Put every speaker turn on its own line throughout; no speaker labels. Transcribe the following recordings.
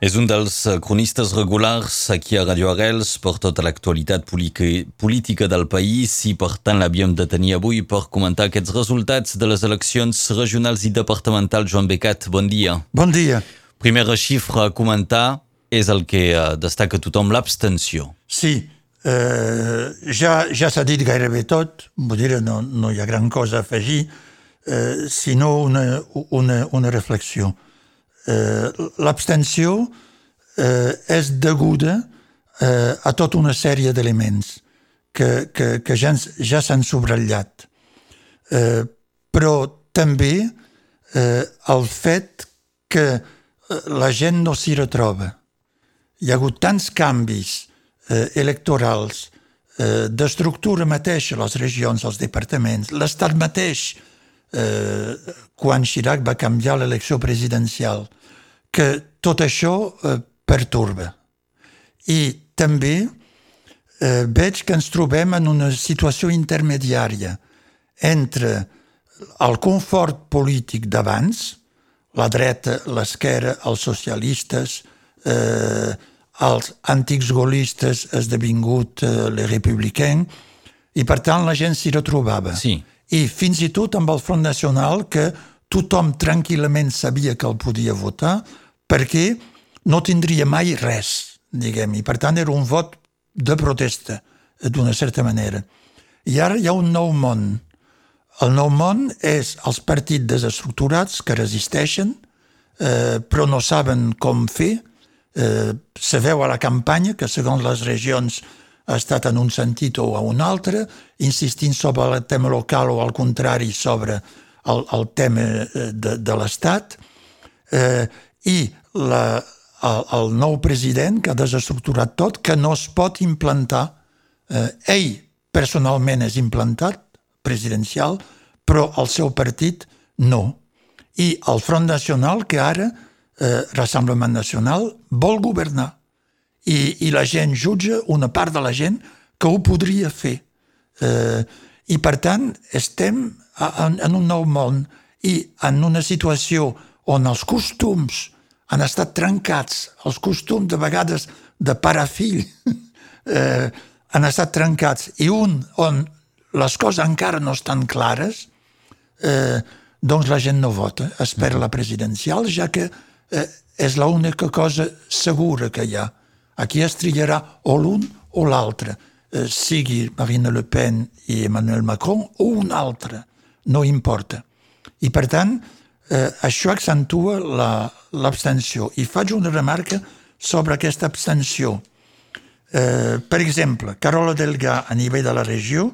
És un dels cronistes regulars aquí a Radio Arrels per tota l'actualitat política del país i per tant l'havíem de tenir avui per comentar aquests resultats de les eleccions regionals i departamentals. Joan Becat, bon dia.
Bon dia.
Primera xifra a comentar és el que eh, destaca tothom, l'abstenció.
Sí, eh, ja, ja s'ha dit gairebé tot, vull dir, no, no hi ha gran cosa a afegir, eh, sinó una, una, una reflexió. Eh, l'abstenció eh, és deguda eh, a tota una sèrie d'elements que, que, que ja, ja s'han sobratllat. Eh, però també eh, el fet que eh, la gent no s'hi retroba. Hi ha hagut tants canvis eh, electorals eh, d'estructura mateixa, les regions, els departaments, l'estat mateix, eh, quan Chirac va canviar l'elecció presidencial, que tot això eh, pertorba. I també eh, veig que ens trobem en una situació intermediària entre el confort polític d'abans, la dreta, l'esquerra, els socialistes, eh, els antics golistes esdevingut eh, les republicans, i per tant la gent s'hi retrobava.
Sí
i fins i tot amb el Front Nacional que tothom tranquil·lament sabia que el podia votar perquè no tindria mai res, diguem, i per tant era un vot de protesta, d'una certa manera. I ara hi ha un nou món. El nou món és els partits desestructurats que resisteixen, eh, però no saben com fer. Eh, se veu a la campanya que, segons les regions, ha estat en un sentit o a un altre, insistint sobre el tema local o al contrari sobre el, el tema eh, de, de l'Estat, eh, i la, el, el nou president que ha desestructurat tot, que no es pot implantar. Eh, ell personalment és implantat, presidencial, però el seu partit no. I el Front Nacional, que ara, eh, Rassemblement Nacional, vol governar i, i la gent jutja una part de la gent que ho podria fer. Eh, I per tant estem en, en un nou món i en una situació on els costums han estat trencats, els costums de vegades de pare a fill eh, han estat trencats i un on les coses encara no estan clares, eh, doncs la gent no vota, espera la presidencial, ja que eh, és l'única cosa segura que hi ha. Aquí es triarà o l'un o l'altre, eh, sigui Marine Le Pen i Emmanuel Macron o un altre, no importa. I per tant, eh, això accentua l'abstenció. La, I faig una remarca sobre aquesta abstenció. Eh, per exemple, Carola Delga, a nivell de la regió,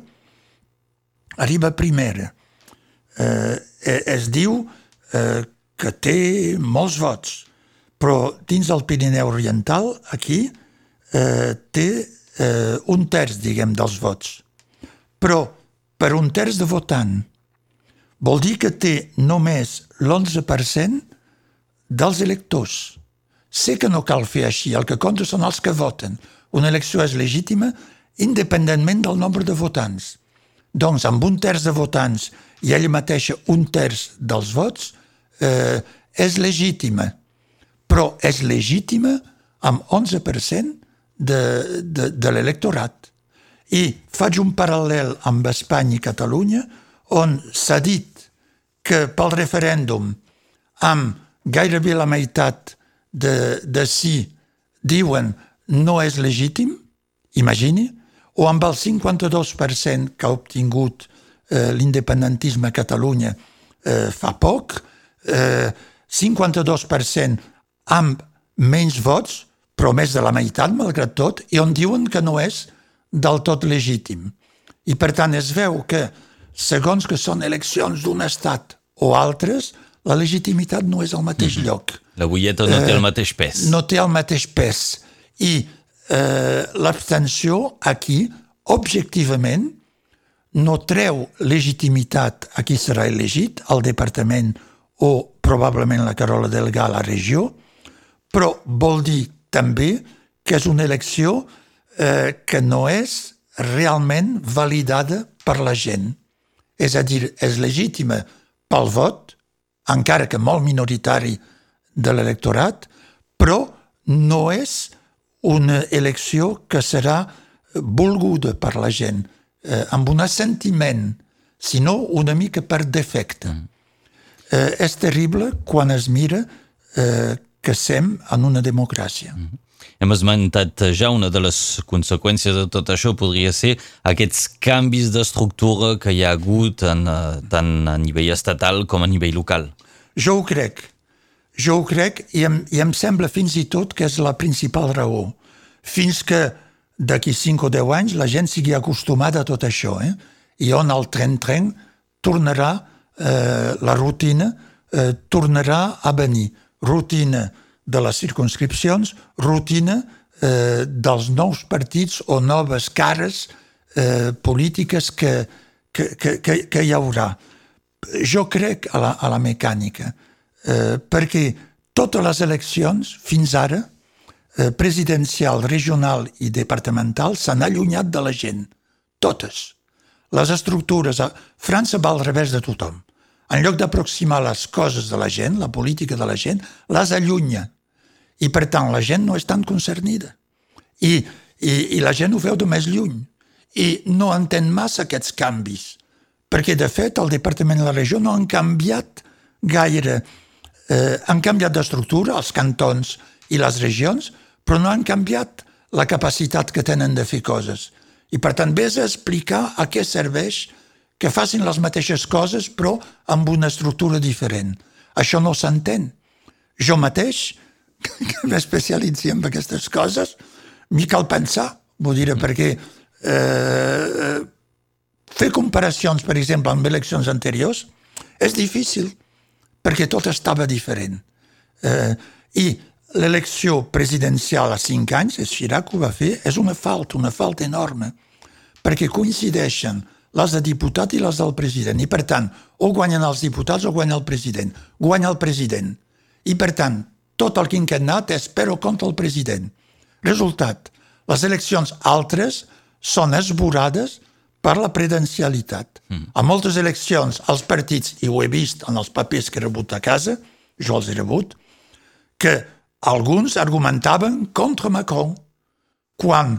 arriba primera. Eh, es diu eh, que té molts vots, però dins del Pirineu Oriental, aquí, eh, té eh, un terç, diguem, dels vots. Però per un terç de votant vol dir que té només l'11% dels electors. Sé que no cal fer així, el que compta són els que voten. Una elecció és legítima independentment del nombre de votants. Doncs amb un terç de votants i ella mateixa un terç dels vots, eh, és legítima però és legítima amb 11% de, de, de l'electorat. I faig un paral·lel amb Espanya i Catalunya, on s'ha dit que pel referèndum, amb gairebé la meitat de, de sí diuen no és legítim, imagini, o amb el 52% que ha obtingut eh, l'independentisme a Catalunya eh, fa poc, eh, 52% amb menys vots, però més de la meitat, malgrat tot, i on diuen que no és del tot legítim. I per tant es veu que, segons que són eleccions d'un estat o altres, la legitimitat no és al mateix mm -hmm. lloc.
La bulleta no té el mateix pes.
Eh, no té el mateix pes. I eh, l'abstenció aquí, objectivament, no treu legitimitat a qui serà elegit, al departament o probablement la Carola Delgà a la regió, però vol dir també que és una elecció eh, que no és realment validada per la gent. És a dir, és legítima pel vot, encara que molt minoritari de l'electorat, però no és una elecció que serà volguda per la gent, eh, amb un assentiment, sinó una mica per defecte. Mm. Eh, és terrible quan es mira eh, que sem en una democràcia. Mm -hmm.
Hem esmentat ja una de les conseqüències de tot això podria ser aquests canvis d'estructura que hi ha hagut en, eh, tant a nivell estatal com a nivell local.
Jo ho crec. Jo ho crec i em, i em sembla fins i tot que és la principal raó. Fins que d'aquí 5 o 10 anys la gent sigui acostumada a tot això. Eh? I on el tren-tren tornarà, eh, la rutina eh, tornarà a venir. Rutina de les circunscripcions, rutina eh, dels nous partits o noves cares eh, polítiques que, que, que, que, que hi haurà. Jo crec a la, a la mecànica, eh, perquè totes les eleccions, fins ara, eh, presidencial, regional i departamental, s'han allunyat de la gent. Totes. Les estructures... A França va al revés de tothom. En lloc d'aproximar les coses de la gent, la política de la gent, les allunya i, per tant, la gent no és tan concernida. I, i, i la gent ho veu de més lluny. I no entén massa aquests canvis. Perquè, de fet, el Departament de la Regió no han canviat gaire. Eh, han canviat d'estructura, els cantons i les regions, però no han canviat la capacitat que tenen de fer coses. I, per tant, vés a explicar a què serveix que facin les mateixes coses, però amb una estructura diferent. Això no s'entén. Jo mateix, que m'especialitzi en aquestes coses, m'hi cal pensar, vull dir, mm. perquè eh, fer comparacions, per exemple, amb eleccions anteriors, és difícil, perquè tot estava diferent. Eh, I l'elecció presidencial a cinc anys, és Chirac ho va fer, és una falta, una falta enorme, perquè coincideixen les de diputat i les del president. I, per tant, o guanyen els diputats o guanya el president. Guanya el president. I, per tant, tot el quinquennat és per o contra el president. Resultat, les eleccions altres són esborades per la predencialitat. Mm. A moltes eleccions, els partits, i ho he vist en els papers que he rebut a casa, jo els he rebut, que alguns argumentaven contra Macron, quan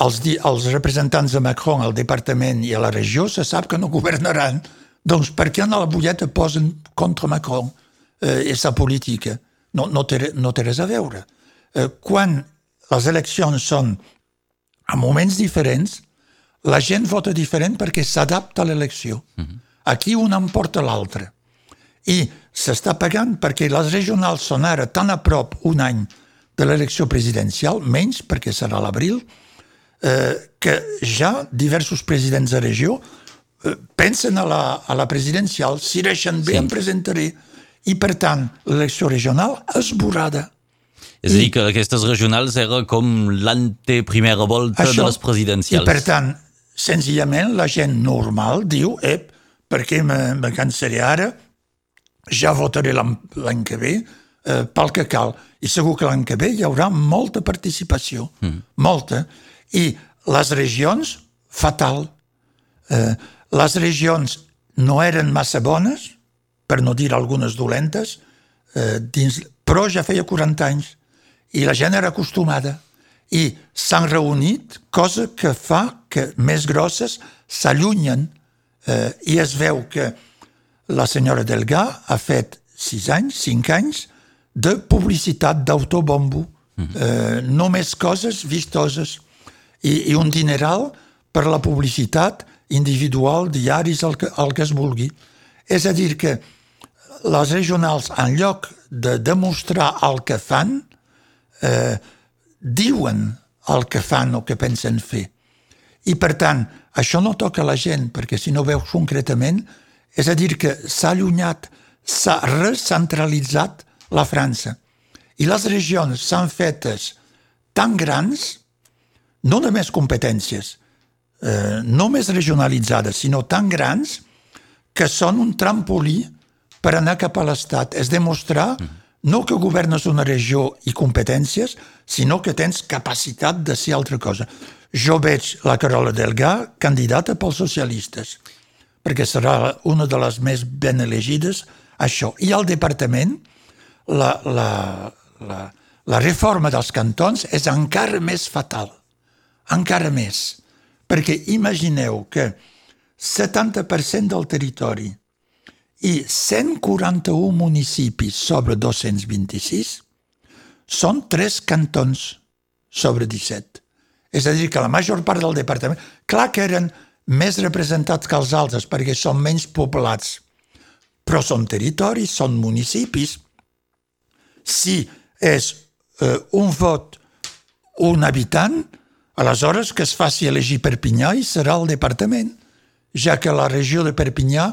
els, els representants de Macron al departament i a la regió se sap que no governaran, doncs per què a la bulleta posen contra Macron eh, i sa política? no, no, té, no té res a veure. Eh, quan les eleccions són a moments diferents, la gent vota diferent perquè s'adapta a l'elecció. Uh mhm. -huh. Aquí un emporta l'altre. I s'està pagant perquè les regionals són ara tan a prop un any de l'elecció presidencial, menys perquè serà l'abril, eh, que ja diversos presidents de regió eh, pensen a la, a la presidencial, si deixen bé sí. em presentaré, i, per tant, l'elecció regional esborrada.
És a dir, que aquestes regionals era com l'anteprimera volta Això, de les presidencials.
I, per tant, senzillament, la gent normal diu, ep, perquè me, me cansaré ara, ja votaré l'any que ve eh, pel que cal. I segur que l'any que ve hi haurà molta participació, mm. molta. I les regions, fatal. Eh, les regions no eren massa bones, per no dir algunes dolentes, eh, dins, però ja feia 40 anys i la gent era acostumada i s'han reunit, cosa que fa que més grosses s'allunyen eh, i es veu que la senyora Delgà ha fet 6 anys, 5 anys de publicitat d'autobombo, mm -hmm. eh, només coses vistoses i, i un dineral per la publicitat individual, diaris, el que, el que es vulgui. És a dir que les regionals, en lloc de demostrar el que fan, eh, diuen el que fan o que pensen fer. I, per tant, això no toca la gent, perquè si no veus concretament, és a dir, que s'ha allunyat, s'ha recentralitzat la França. I les regions s'han fetes tan grans, no només competències, eh, no més regionalitzades, sinó tan grans, que són un trampolí per anar cap a l'Estat. És demostrar no que governes una regió i competències, sinó que tens capacitat de ser altra cosa. Jo veig la Carola Delgà candidata pels socialistes, perquè serà una de les més ben elegides, això. I al departament, la, la, la, la reforma dels cantons és encara més fatal. Encara més. Perquè imagineu que 70% del territori i 141 municipis sobre 226 són tres cantons sobre 17. És a dir, que la major part del departament... Clar que eren més representats que els altres perquè són menys poblats, però són territoris, són municipis. Si és eh, un vot un habitant, aleshores que es faci elegir Perpinyà i serà el departament, ja que la regió de Perpinyà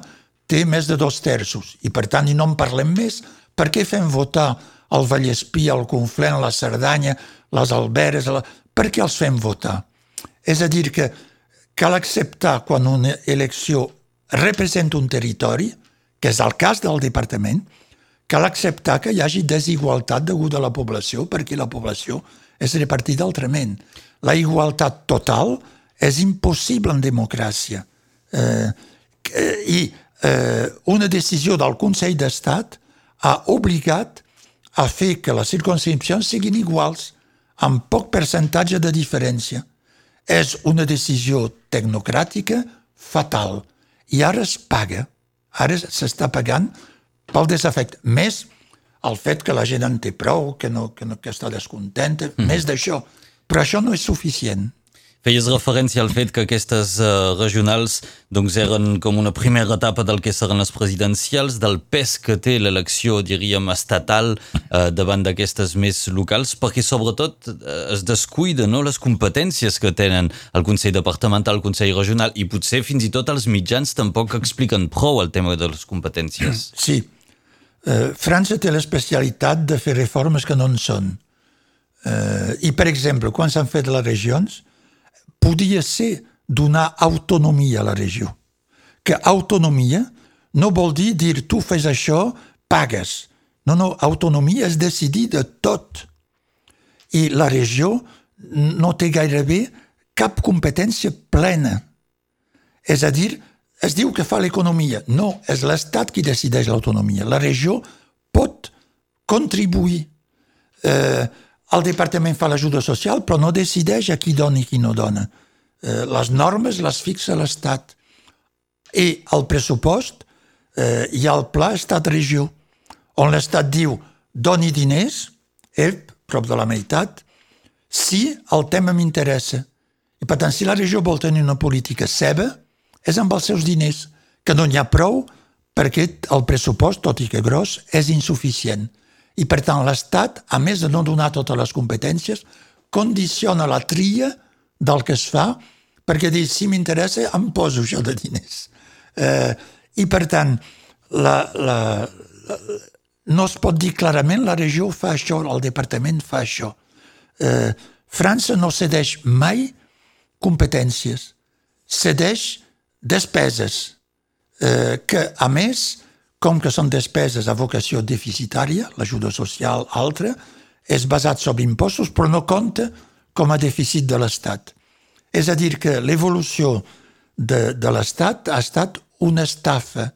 té més de dos terços i per tant i no en parlem més. Per què fem votar el Vallespí, el Conflent, la Cerdanya, les Alberes... La... Per què els fem votar? És a dir, que cal acceptar quan una elecció representa un territori, que és el cas del departament, cal acceptar que hi hagi desigualtat deguda a la població, perquè la població és repartida altrament. La igualtat total és impossible en democràcia. Eh, I eh, una decisió del Consell d'Estat ha obligat a fer que les circunscripcions siguin iguals, amb poc percentatge de diferència. És una decisió tecnocràtica fatal. I ara es paga. Ara s'està pagant pel desafecte. Més el fet que la gent en té prou, que, no, que, no, que està descontenta, mm. més d'això. Però això no és suficient.
Feies referència al fet que aquestes uh, regionals doncs, eren com una primera etapa del que seran les presidencials, del pes que té l'elecció, diríem, estatal uh, davant d'aquestes més locals, perquè sobretot uh, es descuida no, les competències que tenen el Consell Departamental, el Consell Regional, i potser fins i tot els mitjans tampoc expliquen prou el tema de les competències.
Sí, Eh, França té l'especialitat de fer reformes que no en són. Eh, I, per exemple, quan s'han fet les regions, podia ser donar autonomia a la regió. Que autonomia no vol dir dir tu fes això, pagues. No, no, autonomia és decidir de tot. I la regió no té gairebé cap competència plena. És a dir, es diu que fa l'economia. No, és l'Estat qui decideix l'autonomia. La regió pot contribuir. Eh, el departament fa l'ajuda social, però no decideix a qui dona i qui no dona. Eh, les normes les fixa l'Estat. I el pressupost, eh, ha el pla Estat-Regió, on l'Estat diu doni diners, ep, prop de la meitat, si el tema m'interessa. I per tant, si la regió vol tenir una política seva, és amb els seus diners, que no n'hi ha prou perquè el pressupost, tot i que gros, és insuficient. I per tant l'Estat, a més de no donar totes les competències, condiciona la tria del que es fa perquè dir, si m'interessa, em poso això de diners. Eh, I per tant, la, la, la, no es pot dir clarament la regió fa això, el departament fa això. Eh, França no cedeix mai competències, cedeix despeses eh, que, a més, com que són despeses a vocació deficitària, l'ajuda social altra, és basat sobre impostos, però no compta com a dèficit de l'Estat. És a dir, que l'evolució de, de l'Estat ha estat una estafa.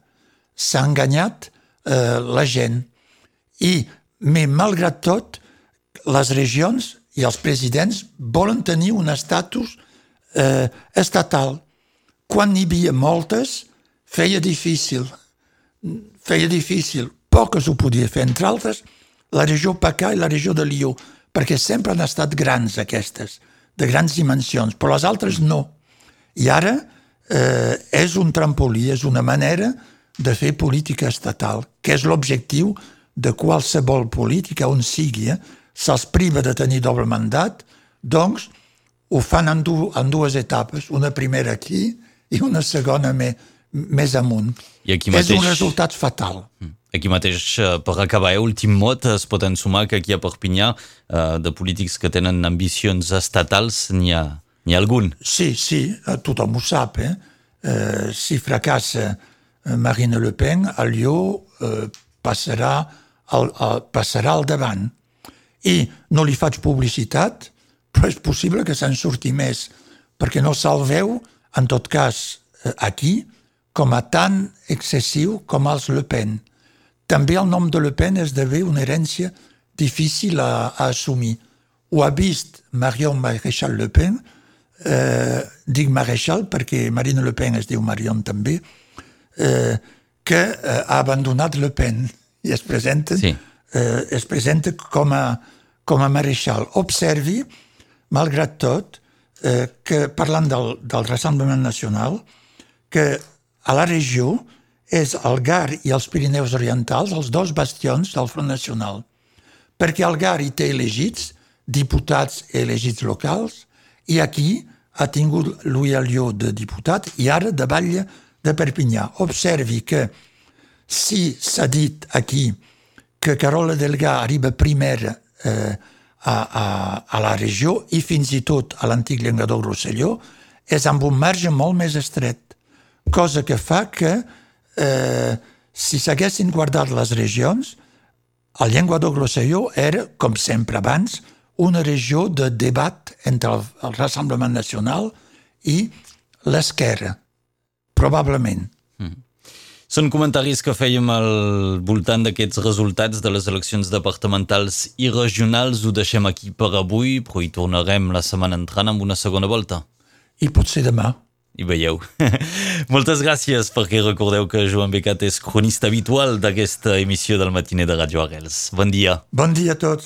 S'ha enganyat eh, la gent. I, mais, malgrat tot, les regions i els presidents volen tenir un estatus eh, estatal quan n'hi havia moltes, feia difícil. Feia difícil. Poques ho podia fer, entre altres, la regió Pacà i la regió de Lió, perquè sempre han estat grans aquestes, de grans dimensions, però les altres no. I ara eh, és un trampolí, és una manera de fer política estatal, que és l'objectiu de qualsevol política on sigui. Eh? Se'ls priva de tenir doble mandat, doncs ho fan en, du en dues etapes, una primera aquí i una segona me, més amunt. I aquí mateix... És un resultat fatal. Mm.
Aquí mateix, eh, per acabar, eh, últim mot, es pot ensumar que aquí a Perpinyà, eh, de polítics que tenen ambicions estatals, n'hi ha, ha algun.
Sí, sí, tothom ho sap. Eh? Eh, si fracassa Marine Le Pen, a Lió eh, passarà, al, al, passarà al davant. I no li faig publicitat, però és possible que se'n surti més, perquè no se'l veu en tot cas, aquí, com a tan excessiu com els Le Pen. També el nom de Le Pen esdevé una herència difícil a, a assumir. Ho ha vist Marion Maréchal Le Pen, eh, dic Maréchal perquè Marine Le Pen es diu Marion també, eh, que eh, ha abandonat Le Pen i es presenta,
Sí.
eh, es presenta com a, com a Maréchal. Observi, malgrat tot, eh, que parlant del, del Rassemblement Nacional, que a la regió és el Gar i els Pirineus Orientals els dos bastions del Front Nacional, perquè el Gar hi té elegits, diputats elegits locals, i aquí ha tingut Louis Alliot de diputat i ara de Batlle de Perpinyà. Observi que si s'ha dit aquí que Carola Delgà arriba primera eh, a, a, a la regió i fins i tot a l'antic Llengador Rosselló, és amb un marge molt més estret, cosa que fa que eh, si s'haguessin guardat les regions, el Llenguadoc Rosselló era, com sempre abans, una regió de debat entre el, el Rassemblement Nacional i l'esquerra, probablement.
Són comentaris que fèiem al voltant d'aquests resultats de les eleccions departamentals i regionals. Ho deixem aquí per avui, però hi tornarem la setmana entrant amb una segona volta.
I potser demà.
I veieu. Moltes gràcies, perquè recordeu que Joan Becat és cronista habitual d'aquesta emissió del matiner de Radio Arrels. Bon dia.
Bon dia a tots.